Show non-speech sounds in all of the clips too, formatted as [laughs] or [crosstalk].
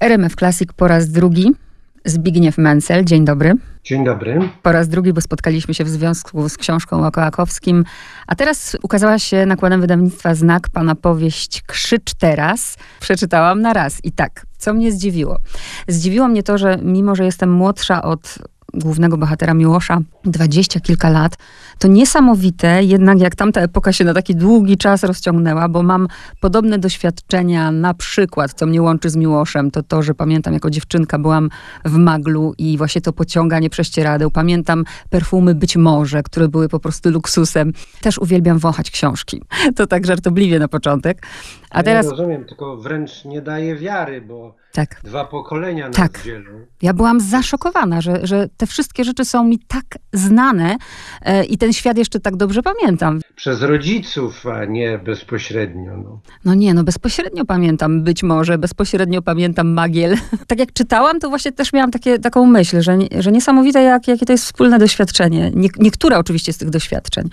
RMF Classic po raz drugi Zbigniew Mencel. Dzień dobry. Dzień dobry. Po raz drugi, bo spotkaliśmy się w związku z książką o Kołakowskim. A teraz ukazała się nakładem wydawnictwa Znak Pana powieść Krzycz Teraz. Przeczytałam na raz. I tak, co mnie zdziwiło? Zdziwiło mnie to, że mimo, że jestem młodsza od głównego bohatera Miłosza, dwadzieścia kilka lat. To niesamowite, jednak jak tamta epoka się na taki długi czas rozciągnęła, bo mam podobne doświadczenia, na przykład, co mnie łączy z Miłoszem, to to, że pamiętam jako dziewczynka byłam w Maglu i właśnie to pociąganie prześcieradeł. Pamiętam perfumy Być Może, które były po prostu luksusem. Też uwielbiam wąchać książki. [laughs] To tak żartobliwie na początek. A teraz... Ja rozumiem, tylko wręcz nie daje wiary, bo tak. dwa pokolenia nas tak. dzielą. Ja byłam zaszokowana, że, że te wszystkie rzeczy są mi tak znane e, i ten świat jeszcze tak dobrze pamiętam. Przez rodziców, a nie bezpośrednio. No, no nie, no bezpośrednio pamiętam być może, bezpośrednio pamiętam Magiel. [laughs] tak jak czytałam, to właśnie też miałam takie, taką myśl, że, że niesamowite jak, jakie to jest wspólne doświadczenie. Nie, niektóre oczywiście z tych doświadczeń.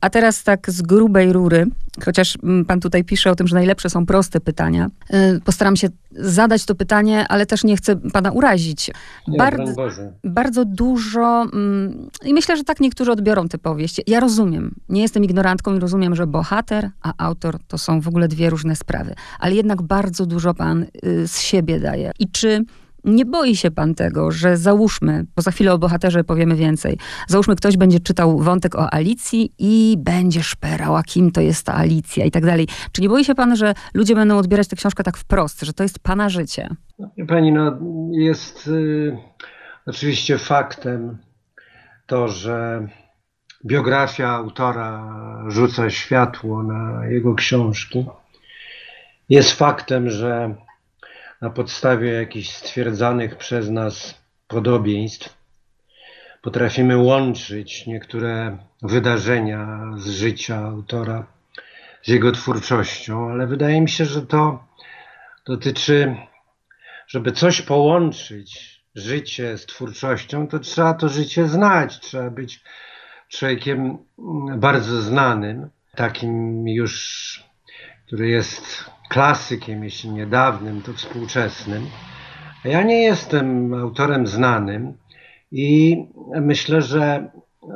A teraz tak z grubej rury, chociaż mm, pan tutaj pisze o tym, że najlepsze są proste pytania. E, postaram się zadać to pytanie, ale też nie chcę pana urazić. Nie, bardzo, bardzo dużo, mm, i myślę, że tak niektórzy odbiorą tę powieść. Ja rozumiem, nie jestem ignorantką i rozumiem, że bohater, a autor to są w ogóle dwie różne sprawy. Ale jednak bardzo dużo pan y, z siebie daje. I czy nie boi się pan tego, że załóżmy, bo za chwilę o bohaterze powiemy więcej, załóżmy ktoś będzie czytał wątek o Alicji i będzie szperał, a kim to jest ta Alicja i tak dalej. Czy nie boi się pan, że ludzie będą odbierać tę książkę tak wprost, że to jest pana życie? Pani, no jest y, oczywiście faktem to, że biografia autora rzuca światło na jego książki. Jest faktem, że na podstawie jakichś stwierdzanych przez nas podobieństw potrafimy łączyć niektóre wydarzenia z życia autora z jego twórczością, ale wydaje mi się, że to dotyczy, żeby coś połączyć, życie z twórczością, to trzeba to życie znać, trzeba być człowiekiem bardzo znanym, takim już, który jest klasykiem, jeśli niedawnym, to współczesnym. Ja nie jestem autorem znanym i myślę, że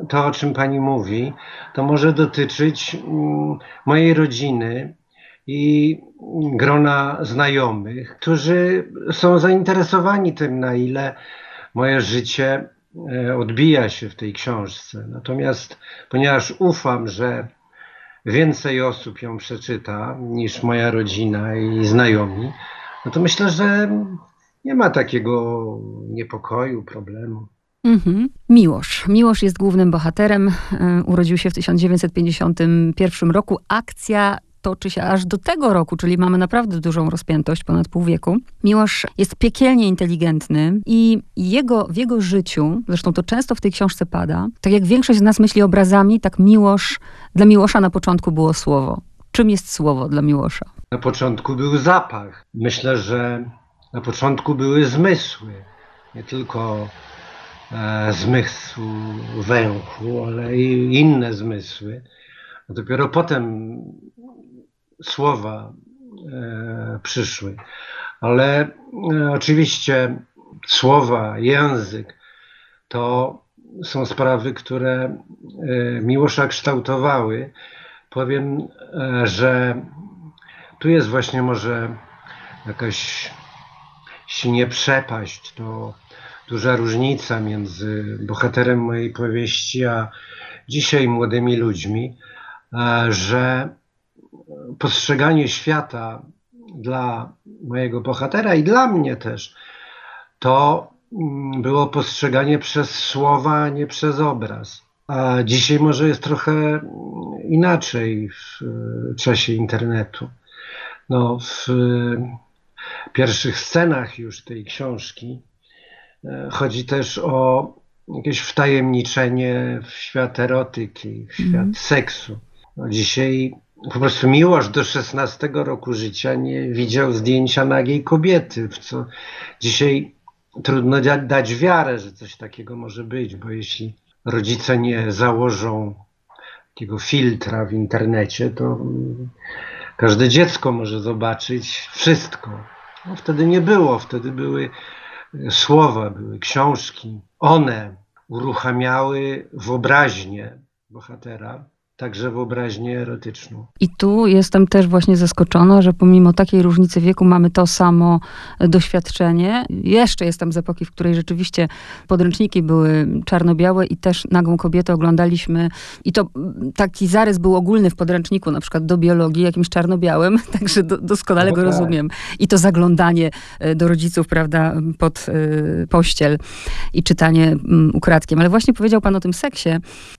to, o czym pani mówi, to może dotyczyć mm, mojej rodziny i grona znajomych, którzy są zainteresowani tym, na ile moje życie e, odbija się w tej książce. Natomiast ponieważ ufam, że więcej osób ją przeczyta niż moja rodzina i znajomi, no to myślę, że nie ma takiego niepokoju, problemu. Mhm. Miłosz. Miłosz jest głównym bohaterem. E, urodził się w 1951 roku. Akcja toczy się aż do tego roku, czyli mamy naprawdę dużą rozpiętość, ponad pół wieku. Miłosz jest piekielnie inteligentny i jego, w jego życiu, zresztą to często w tej książce pada, tak jak większość z nas myśli obrazami, tak Miłosz, dla Miłosza na początku było słowo. Czym jest słowo dla Miłosza? Na początku był zapach. Myślę, że na początku były zmysły. Nie tylko e, zmysł węchu, ale i inne zmysły. A dopiero potem słowa e, przyszły. Ale e, oczywiście słowa, język to są sprawy, które e, Miłosza kształtowały. Powiem, że tu jest właśnie może jakaś, jeśli nie przepaść, to duża różnica między bohaterem mojej powieści a dzisiaj młodymi ludźmi, że postrzeganie świata dla mojego bohatera i dla mnie też, to mm, było postrzeganie przez słowa, a nie przez obraz. A dzisiaj może jest trochę inaczej w e, czasie internetu. No, w e, pierwszych scenach już tej książki e, chodzi też o jakieś wtajemniczenie w świat erotyki, w świat mm. seksu. No, dzisiaj po prostu miłość do 16 roku życia nie widział zdjęcia nagiej kobiety, w co dzisiaj trudno dać wiarę, że coś takiego może być, bo jeśli rodzice nie założą takiego filtra w internecie, to każde dziecko może zobaczyć wszystko, No, wtedy nie było, wtedy były słowa, były książki. One uruchamiały wyobraźnię bohatera także wyobraźnię erotyczną. I tu jestem też właśnie zaskoczona, że pomimo takiej różnicy wieku mamy to samo doświadczenie. Jeszcze jestem z epoki, w której rzeczywiście podręczniki były czarno-białe i też nagą kobietę oglądaliśmy. I to taki zarys był ogólny w podręczniku, na przykład do biologii, jakimś czarno-białym, [laughs] także do, doskonale no go tak. rozumiem. I to zaglądanie e, do rodziców, prawda, pod y, pościel i czytanie y, ukradkiem. Ale właśnie powiedział pan o tym seksie.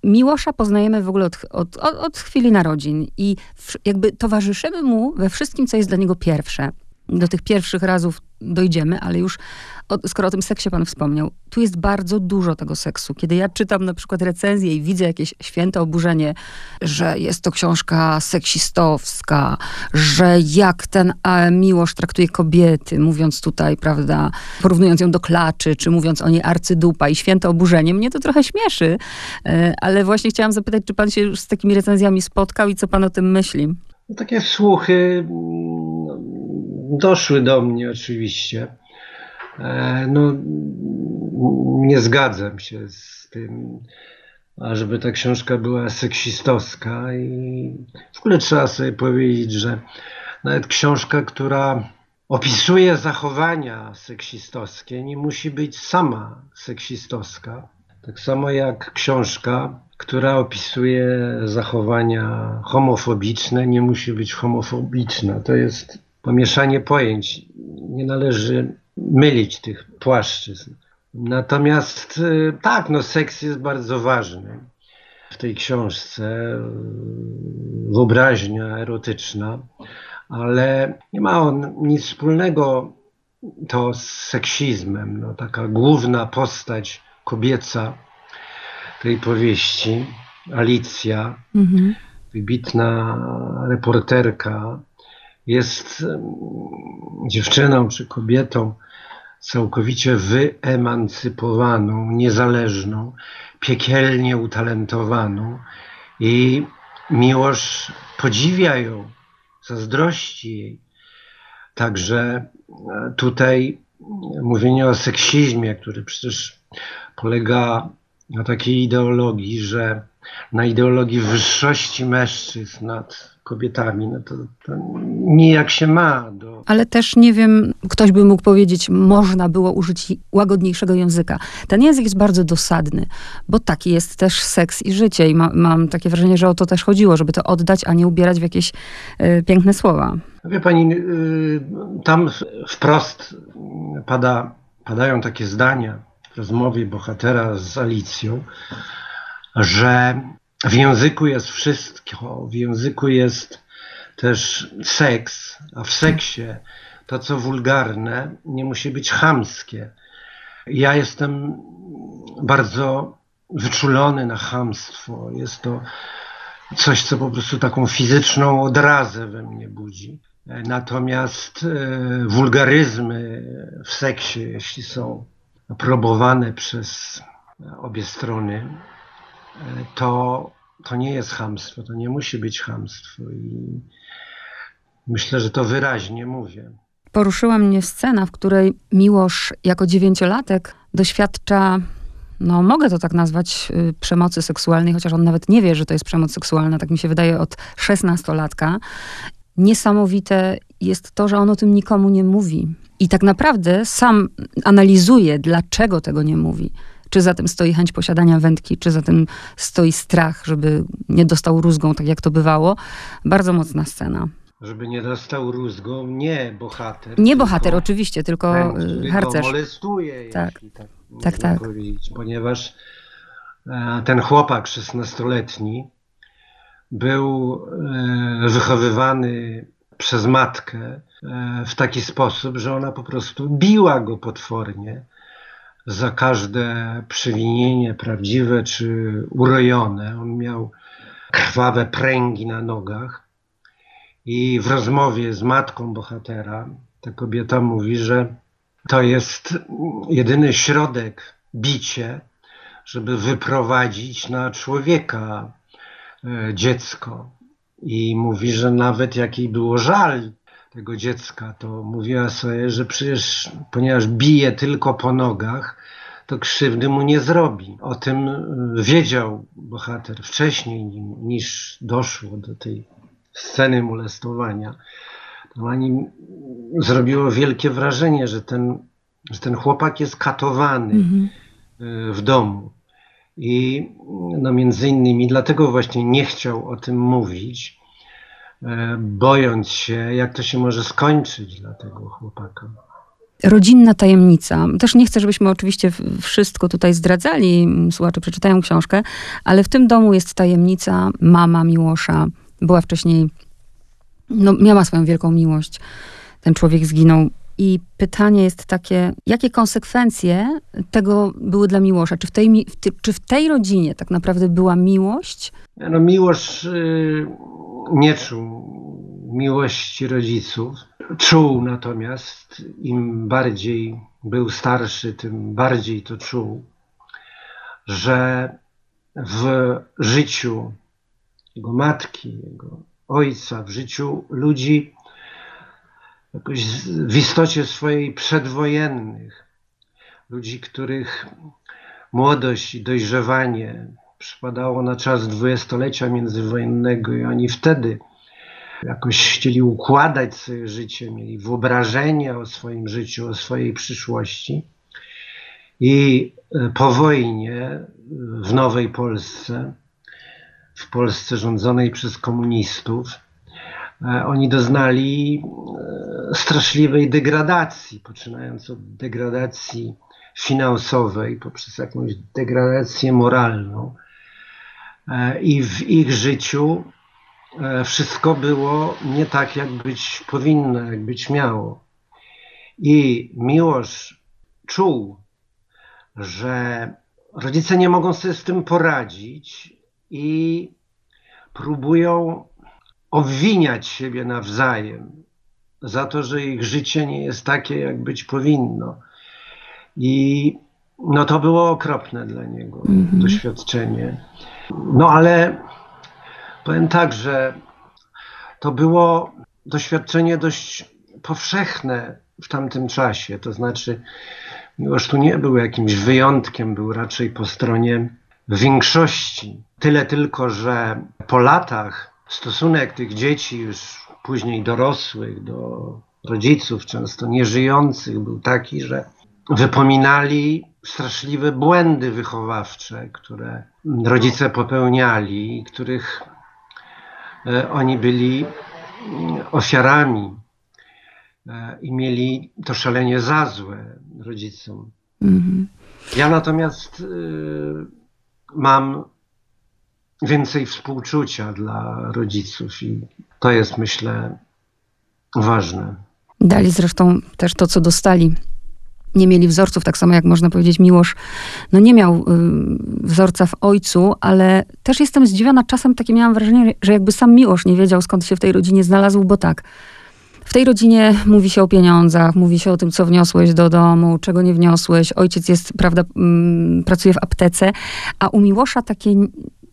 Miłosza poznajemy w ogóle od, od od, od, od chwili narodzin i w, jakby towarzyszymy mu we wszystkim, co jest dla niego pierwsze. Do tych pierwszych razów dojdziemy, ale już o, skoro o tym seksie pan wspomniał, tu jest bardzo dużo tego seksu. Kiedy ja czytam na przykład recenzję i widzę jakieś święte oburzenie, że jest to książka seksistowska, że jak ten a, Miłosz traktuje kobiety, mówiąc tutaj, prawda, porównując ją do klaczy, czy mówiąc o niej arcydupa i święte oburzenie, mnie to trochę śmieszy, e, ale właśnie chciałam zapytać, czy pan się już z takimi recenzjami spotkał i co pan o tym myśli? No, takie słuchy mm, doszły do mnie oczywiście. E, no, nie zgadzam się z tym, ażeby ta książka była seksistowska i w ogóle trzeba sobie powiedzieć, że nawet książka, która opisuje zachowania seksistowskie, nie musi być sama seksistowska. Tak samo jak książka, która opisuje zachowania homofobiczne, nie musi być homofobiczna. To jest pomieszanie pojęć. Nie należy mylić tych płaszczyzn. Natomiast y, tak, no seks jest bardzo ważny w tej książce, y, wyobraźnia erotyczna, ale nie ma on nic wspólnego to z seksizmem. No, taka główna postać kobieca tej powieści, Alicja, mhm. wybitna reporterka, jest dziewczyną czy kobietą całkowicie wyemancypowaną, niezależną, piekielnie utalentowaną i Miłosz podziwia ją, zazdrości jej. Także e, tutaj mówienie o seksizmie, który przecież polega na takiej ideologii, że na ideologii wyższości mężczyzn nad kobietami, no to, to nijak się ma. Do... Ale też nie wiem, ktoś by mógł powiedzieć, można było użyć łagodniejszego języka. Ten język jest bardzo dosadny, bo taki jest też seks i życie i ma, mam takie wrażenie, że o to też chodziło, żeby to oddać, a nie ubierać w jakieś y, piękne słowa. Wie pani, y, tam wprost pada, padają takie zdania w rozmowie bohatera z Alicją, że w języku jest wszystko, w języku jest też seks, a w seksie to, co wulgarne, nie musi być chamskie. Ja jestem bardzo wyczulony na chamstwo. Jest to coś, co po prostu taką fizyczną odrazę we mnie budzi. Natomiast e, wulgaryzmy w seksie, jeśli są aprobowane przez obie strony, to, to nie jest hamstwo, to nie musi być hamstwo. I myślę, że to wyraźnie mówię. Poruszyła mnie scena, w której Miłosz jako dziewięciolatek doświadcza no mogę to tak nazwać, y, przemocy seksualnej, chociaż on nawet nie wie, że to jest przemoc seksualna, tak mi się wydaje, od szesnastolatka. Niesamowite jest to, że on o tym nikomu nie mówi. I tak naprawdę sam analizuje, dlaczego tego nie mówi. Czy za tym stoi chęć posiadania wędki, czy za tym stoi strach, żeby nie dostał rózgą, tak jak to bywało. Bardzo mocna scena. Żeby nie dostał rózgą, nie bohater. Nie bohater, oczywiście, tylko ten, harcerz. molestuje, tak. tak, tak, tak. Ponieważ e, ten chłopak 16-letni był e, wychowywany przez matkę e, w taki sposób, że ona po prostu biła go potwornie za każde przewinienie prawdziwe czy urojone. On miał krwawe pręgi na nogach i w rozmowie z matką bohatera ta kobieta mówi, że to jest jedyny środek bicie, żeby wyprowadzić na człowieka e, dziecko. I mówi, że nawet jak jej było żal tego dziecka, to mówiła sobie, że przecież ponieważ bije tylko po nogach, to krzywdy mu nie zrobi. O tym wiedział bohater wcześniej niż doszło do tej sceny molestowania. To ani zrobiło wielkie wrażenie, że ten, że ten chłopak jest katowany mhm. w domu. I no między innymi dlatego właśnie nie chciał o tym mówić, bojąc się, jak to się może skończyć dla tego chłopaka. Rodzinna tajemnica. Też nie chcę, żebyśmy oczywiście wszystko tutaj zdradzali. Słuchacze przeczytają książkę, ale w tym domu jest tajemnica. Mama Miłosza była wcześniej, no, miała swoją wielką miłość. Ten człowiek zginął i pytanie jest takie, jakie konsekwencje tego były dla Miłosza? Czy w tej, czy w tej rodzinie tak naprawdę była miłość? No Miłosz yy, nie czuł miłości rodziców. Czuł natomiast, im bardziej był starszy, tym bardziej to czuł, że w życiu jego matki, jego ojca, w życiu ludzi jakoś w istocie swojej przedwojennych, ludzi, których młodość i dojrzewanie przypadało na czas dwudziestolecia międzywojennego i oni wtedy jakoś chcieli układać swoje życie, mieli wyobrażenia o swoim życiu, o swojej przyszłości. I e, po wojnie w Nowej Polsce, w Polsce rządzonej przez komunistów, E, oni doznali e, straszliwej degradacji, poczynając od degradacji finansowej poprzez jakąś degradację moralną. E, I w ich życiu wszystko było nie tak, jak być powinno, jak być miało. I Miłosz czuł, że rodzice nie mogą sobie z tym poradzić i próbują obwiniać siebie nawzajem za to, że ich życie nie jest takie, jak być powinno. I no to było okropne dla niego mm -hmm. doświadczenie. No ale powiem tak, że to było doświadczenie dość powszechne w tamtym czasie. To znaczy, Miłosz tu nie był jakimś wyjątkiem, był raczej po stronie większości. Tyle tylko, że po latach stosunek tych dzieci już później dorosłych do rodziców, często nieżyjących, był taki, że wypominali straszliwe błędy wychowawcze, które rodzice popełniali których e, oni byli mm, ofiarami e, i mieli to szalenie za złe rodzicom. Mhm. Ja natomiast y, mam więcej współczucia dla rodziców i to jest, myślę, ważne. Dali zresztą też to, co dostali. Nie mieli wzorców, tak samo jak można powiedzieć, Miłosz no nie miał y, wzorca w ojcu, ale też jestem zdziwiona. Czasem takie miałam wrażenie, że jakby sam Miłosz nie wiedział, skąd się w tej rodzinie znalazł, bo tak, w tej rodzinie mówi się o pieniądzach, mówi się o tym, co wniosłeś do domu, czego nie wniosłeś. Ojciec jest, prawda, mm, pracuje w aptece, a u Miłosza takie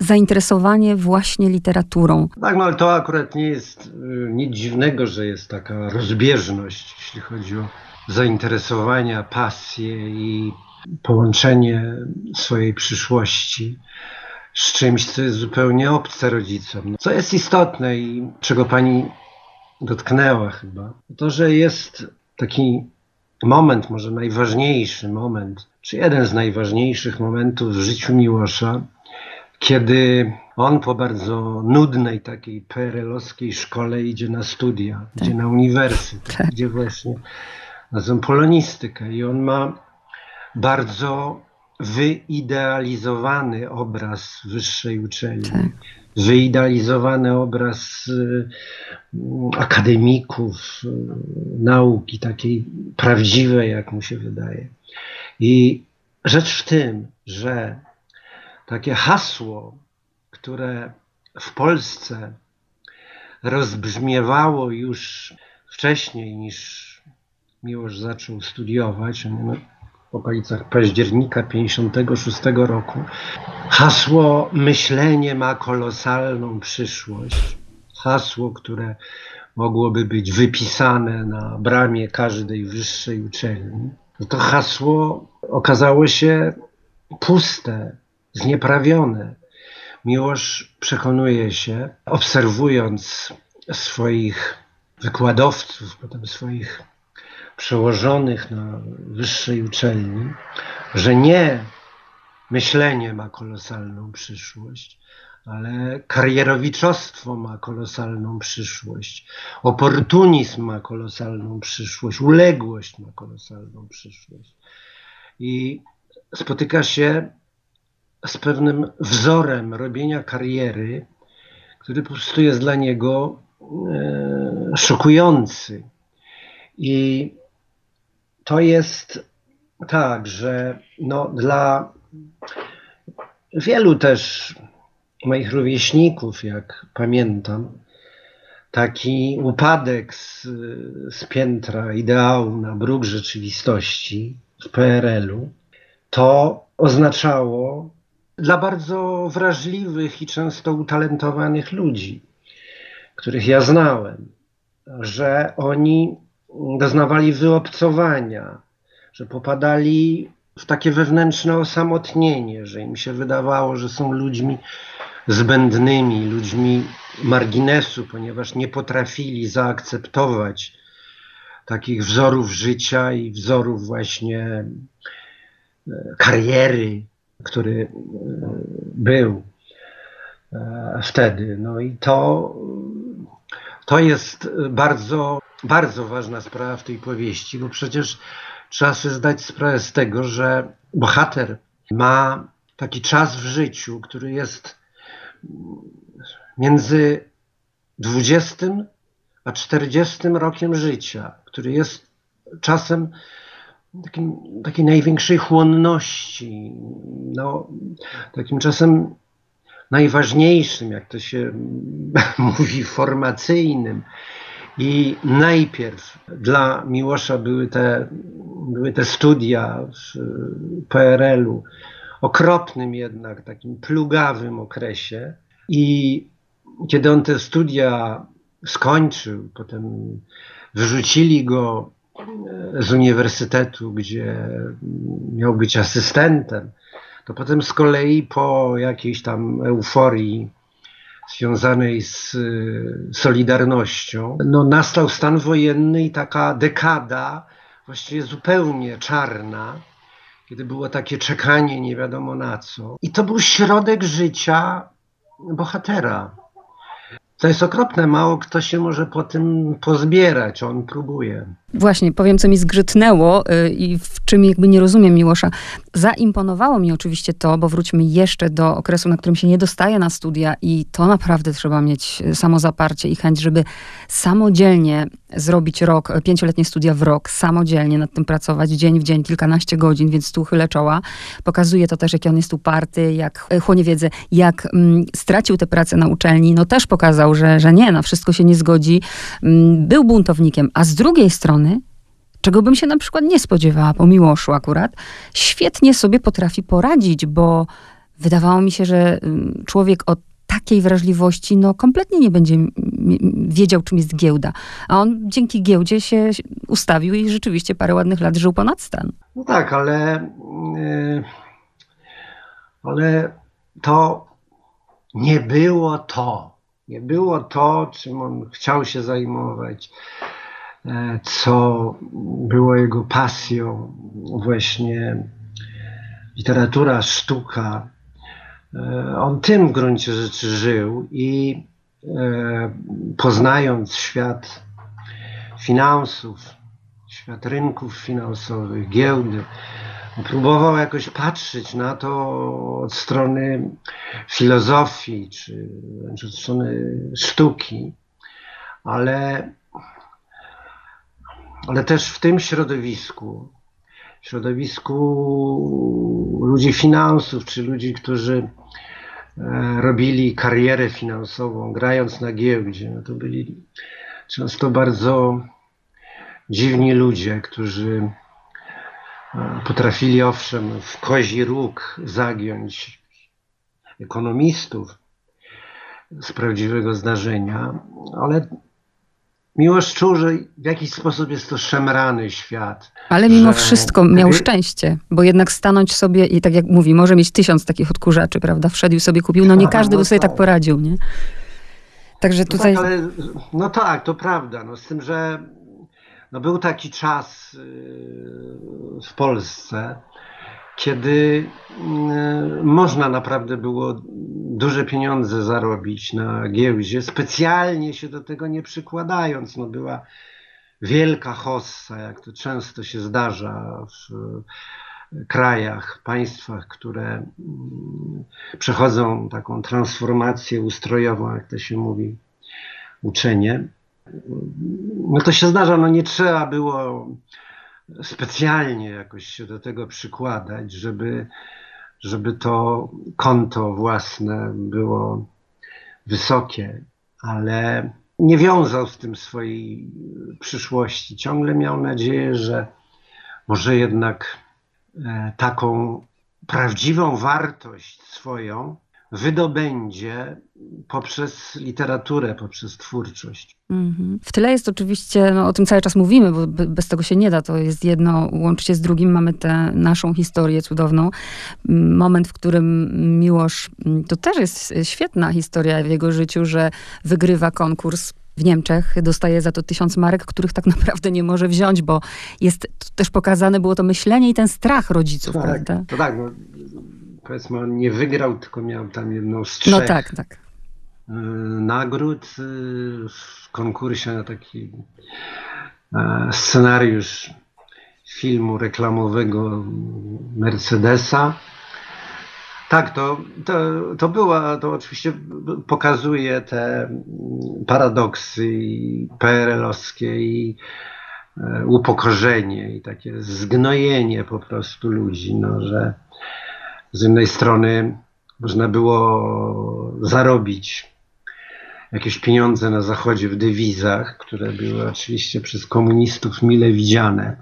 zainteresowanie właśnie literaturą. Tak, no ale to akurat nie jest y, nic dziwnego, że jest taka rozbieżność, jeśli chodzi o zainteresowania, pasje i połączenie swojej przyszłości z czymś, co jest zupełnie obce rodzicom. Co jest istotne i czego pani dotknęła chyba, to, że jest taki moment, może najważniejszy moment, czy jeden z najważniejszych momentów w życiu Miłosza, kiedy on po bardzo nudnej takiej perelowskiej szkole idzie na studia, tak. idzie na uniwersytet, tak. gdzie właśnie na polonistykę i on ma bardzo wyidealizowany obraz wyższej uczelni. Tak. Wyidealizowany obraz y, akademików, y, nauki takiej prawdziwej, jak mu się wydaje. I rzecz w tym, że takie hasło, które w Polsce rozbrzmiewało już wcześniej niż Miłosz zaczął studiować, w okolicach października 56 roku. Hasło myślenie ma kolosalną przyszłość. Hasło, które mogłoby być wypisane na bramie każdej wyższej uczelni, to hasło okazało się puste, znieprawione. Miłosz przekonuje się, obserwując swoich wykładowców, potem swoich przełożonych na wyższej uczelni, że nie myślenie ma kolosalną przyszłość, ale karierowiczostwo ma kolosalną przyszłość, oportunizm ma kolosalną przyszłość, uległość ma kolosalną przyszłość. I spotyka się z pewnym wzorem robienia kariery, który po prostu jest dla niego e, szokujący. I to jest tak, że no, dla wielu też moich rówieśników, jak pamiętam, taki upadek z, z piętra ideału na bruk rzeczywistości w PRL-u, to oznaczało dla bardzo wrażliwych i często utalentowanych ludzi, których ja znałem, że oni doznawali wyobcowania, że popadali w takie wewnętrzne osamotnienie, że im się wydawało, że są ludźmi zbędnymi, ludźmi marginesu, ponieważ nie potrafili zaakceptować takich wzorów życia i wzorów właśnie e, kariery, który e, był e, wtedy. No i to, to jest bardzo, bardzo ważna sprawa w tej powieści, bo przecież trzeba sobie zdać sprawę z tego, że bohater ma taki czas w życiu, który jest między 20 a 40 rokiem życia, który jest czasem takim, takiej największej chłonności, no, takim czasem najważniejszym, jak to się [laughs] mówi, formacyjnym. I najpierw dla Miłosza były te, były te studia w PRL-u, okropnym jednak, takim plugawym okresie. I kiedy on te studia skończył, potem wyrzucili go z uniwersytetu, gdzie miał być asystentem, to potem z kolei po jakiejś tam euforii związanej z Solidarnością, no nastał stan wojenny i taka dekada właściwie zupełnie czarna, kiedy było takie czekanie nie wiadomo na co. I to był środek życia bohatera. To jest okropne, mało kto się może po tym pozbierać, on próbuje. Właśnie, powiem, co mi zgrzytnęło yy, i w czym jakby nie rozumiem Miłosza. Zaimponowało mi oczywiście to, bo wróćmy jeszcze do okresu, na którym się nie dostaje na studia i to naprawdę trzeba mieć samozaparcie i chęć, żeby samodzielnie zrobić rok, pięcioletnie studia w rok, samodzielnie nad tym pracować, dzień w dzień, kilkanaście godzin, więc tu chylę czoła. Pokazuje to też, jak on jest uparty, jak chłonie wiedzę, jak mm, stracił tę pracę na uczelni, no też pokazał, że, że nie, na wszystko się nie zgodzi. Mm, był buntownikiem, a z drugiej strony czego bym się na przykład nie spodziewała po Miłoszu akurat, świetnie sobie potrafi poradzić, bo wydawało mi się, że mm, człowiek o takiej wrażliwości, no kompletnie nie będzie wiedział, czym jest giełda. A on dzięki giełdzie się ustawił i rzeczywiście parę ładnych lat żył ponad stan. No tak, ale, yy, ale to nie było to. Nie było to, czym on chciał się zajmować, e, co było jego pasją, właśnie literatura, sztuka. E, on tym w gruncie rzeczy żył i e, poznając świat finansów, świat rynków finansowych, giełdy, próbował jakoś patrzeć na to od strony filozofii, czy wręcz od strony sztuki, ale, ale też w tym środowisku, środowisku ludzi finansów, czy ludzi, którzy e, robili karierę finansową, grając na giełdzie, no to byli często bardzo dziwni ludzie, którzy Potrafili owszem w kozi róg zagiąć ekonomistów z prawdziwego zdarzenia, ale Miłosz czuł, że w jakiś sposób jest to szemrany świat. Ale mimo że- wszystko miał szczęście, bo jednak stanąć sobie i tak jak mówi, może mieć tysiąc takich odkurzaczy, prawda? Wszedł i sobie kupił. No nie Aha, każdy no by sobie tak tak. poradził, nie? Także No tutaj... tak, ale, no tak, to prawda. No, z tym, że no, był taki czas yy, w Polsce, kiedy yy, można naprawdę było duże pieniądze zarobić na giełdzie, specjalnie się do tego nie przykładając. No, była wielka hossa, jak to często się zdarza w krajach, państwach, które przechodzą taką transformację ustrojową, jak to się mówi, uczenie. No to się zdarza, no nie trzeba było specjalnie jakoś się do tego przykładać, żeby, żeby to konto własne było wysokie, ale nie wiązał z tym swojej przyszłości. Ciągle miał nadzieję, że może jednak e, taką prawdziwą wartość swoją wydobędzie poprzez literaturę, poprzez twórczość. Mhm. W tyle jest oczywiście, no, o tym cały czas mówimy, bo be- bez tego się nie da. To jest jedno, łączy się z drugim. Mamy tę naszą historię cudowną. M, Moment, w którym Miłosz, m, to też jest świetna historia w jego życiu, że wygrywa konkurs w Niemczech, dostaje za to tysiąc marek, których tak naprawdę nie może wziąć, bo jest też pokazane było to myślenie i ten strach rodziców, prawda? to tak, no, powiedzmy, on nie wygrał, tylko miał tam jedną z trzech No tak, tak. y, nagród y, w konkursie na taki e, scenariusz filmu reklamowego Mercedesa. Tak, to, to, to była, to oczywiście pokazuje te paradoksy PRL-owskie i e, upokorzenie i takie zgnojenie po prostu ludzi, no, że z jednej strony można było zarobić jakieś pieniądze na zachodzie w dewizach, które były oczywiście przez komunistów mile widziane,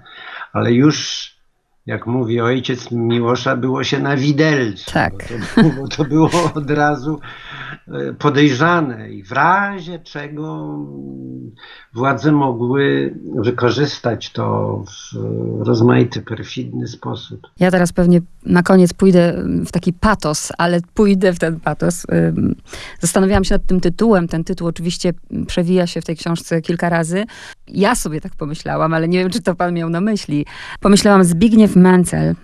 ale już jak mówi ojciec Miłosza, było się na widelcu. Tak. Bo to, to było od razu podejrzane i w razie czego mm, władze mogły wykorzystać to w rozmaity, perfidny sposób. Ja teraz pewnie na koniec pójdę w taki patos, ale pójdę w ten patos. Zastanawiałam się nad tym tytułem. Ten tytuł oczywiście przewija się w tej książce kilka razy. Ja sobie tak pomyślałam, ale nie wiem, czy to pan miał na myśli. Pomyślałam, Zbigniew Mencel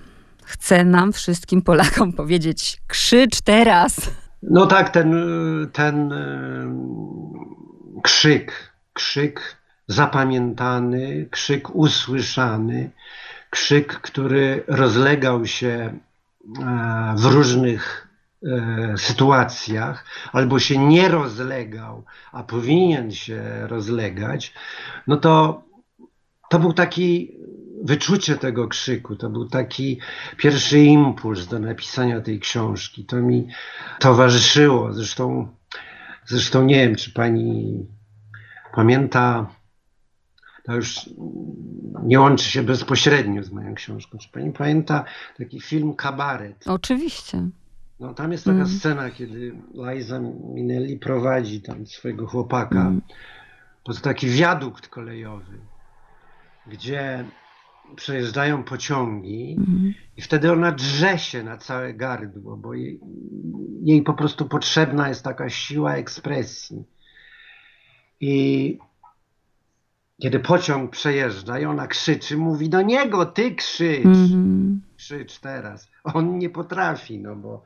chce nam wszystkim Polakom powiedzieć krzycz teraz. No tak, ten, ten e, krzyk, krzyk zapamiętany, krzyk usłyszany, krzyk, który rozlegał się e, w różnych e, sytuacjach, albo się nie rozlegał, a powinien się rozlegać, no to to był taki wyczucie tego krzyku, to był taki pierwszy impuls do napisania tej książki. To mi towarzyszyło. Zresztą, zresztą nie wiem, czy pani pamięta, to już nie łączy się bezpośrednio z moją książką. Czy pani pamięta taki film Kabaret? Oczywiście. No, tam jest taka Mm. scena, kiedy Liza Minnelli prowadzi tam swojego chłopaka Mm. pod taki wiadukt kolejowy, gdzie przejeżdżają pociągi Mhm. i wtedy ona drze się na całe gardło, bo jej, jej po prostu potrzebna jest taka siła ekspresji. I kiedy pociąg przejeżdża i ona krzyczy, mówi do niego, ty krzycz, Mhm. krzycz teraz. On nie potrafi, no bo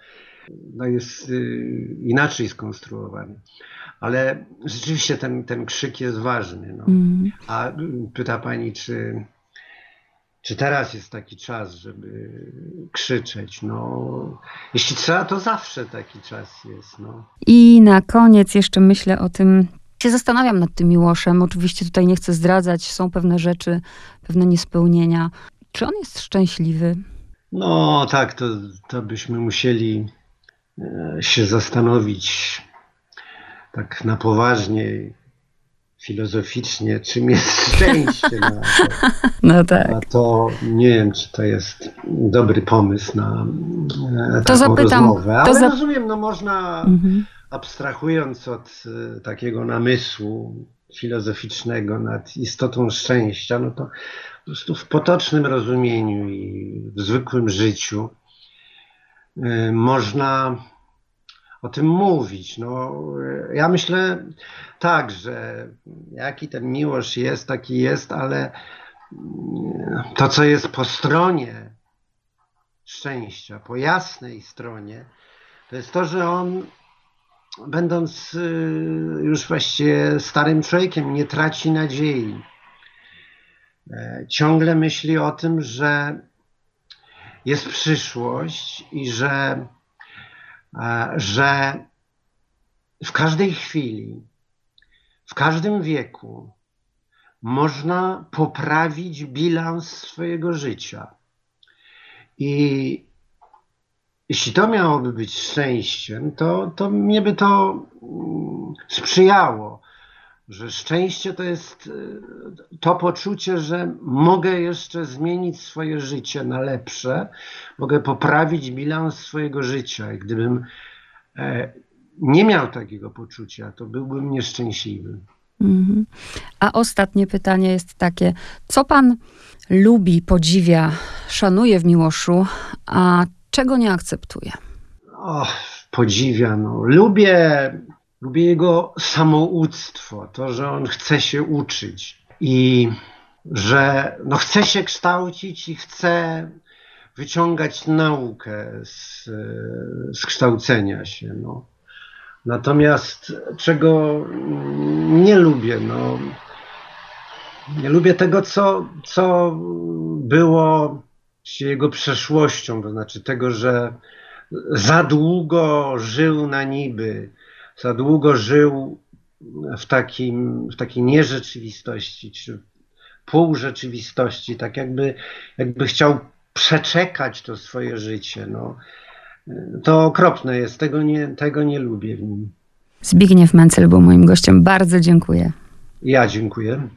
no jest y, inaczej skonstruowany. Ale rzeczywiście ten, ten krzyk jest ważny. No. Mhm. A pyta pani, czy, czy teraz jest taki czas, żeby krzyczeć? No, jeśli trzeba, to zawsze taki czas jest. No. I na koniec jeszcze myślę o tym, się zastanawiam nad tym Miłoszem. Oczywiście tutaj nie chcę zdradzać, są pewne rzeczy, pewne niespełnienia. Czy on jest szczęśliwy? No tak, to, to byśmy musieli się zastanowić tak na poważnie, filozoficznie, czym jest [laughs] szczęście. No, a, No tak. to, a to nie wiem, czy to jest dobry pomysł na e, taką zapytam, rozmowę. to Ale za- rozumiem, no można Mhm. abstrahując od e, takiego namysłu filozoficznego nad istotą szczęścia, no to po prostu w potocznym rozumieniu i w zwykłym życiu można o tym mówić. No, y, ja myślę tak, że jaki ten miłość jest, taki jest, ale y, to, co jest po stronie szczęścia, po jasnej stronie, to jest to, że on będąc już właściwie starym człowiekiem, nie traci nadziei. Ciągle myśli o tym, że jest przyszłość i że, e, że w każdej chwili, w każdym wieku można poprawić bilans swojego życia. I jeśli to miałoby być szczęściem, to, to mnie by to mm, sprzyjało że szczęście to jest y, to poczucie, że mogę jeszcze zmienić swoje życie na lepsze, mogę poprawić bilans swojego życia. I gdybym e, nie miał takiego poczucia, to byłbym nieszczęśliwy. Mhm. A ostatnie pytanie jest takie: co pan lubi, podziwia, szanuje w Miłoszu, a czego nie akceptuje? O, podziwia. No. Lubię Lubię jego samouctwo, to, że on chce się uczyć i że no, chce się kształcić i chce wyciągać naukę z, z kształcenia się. No. Natomiast czego nie lubię, no, nie lubię tego, co, co było jego przeszłością, to znaczy tego, że za długo żył na niby, za długo żył w, takim, w takiej nierzeczywistości, czy półrzeczywistości, tak jakby, jakby chciał przeczekać to swoje życie. No. To okropne jest, tego nie, tego nie lubię w nim. Zbigniew Mencel był moim gościem. Bardzo dziękuję. Ja dziękuję.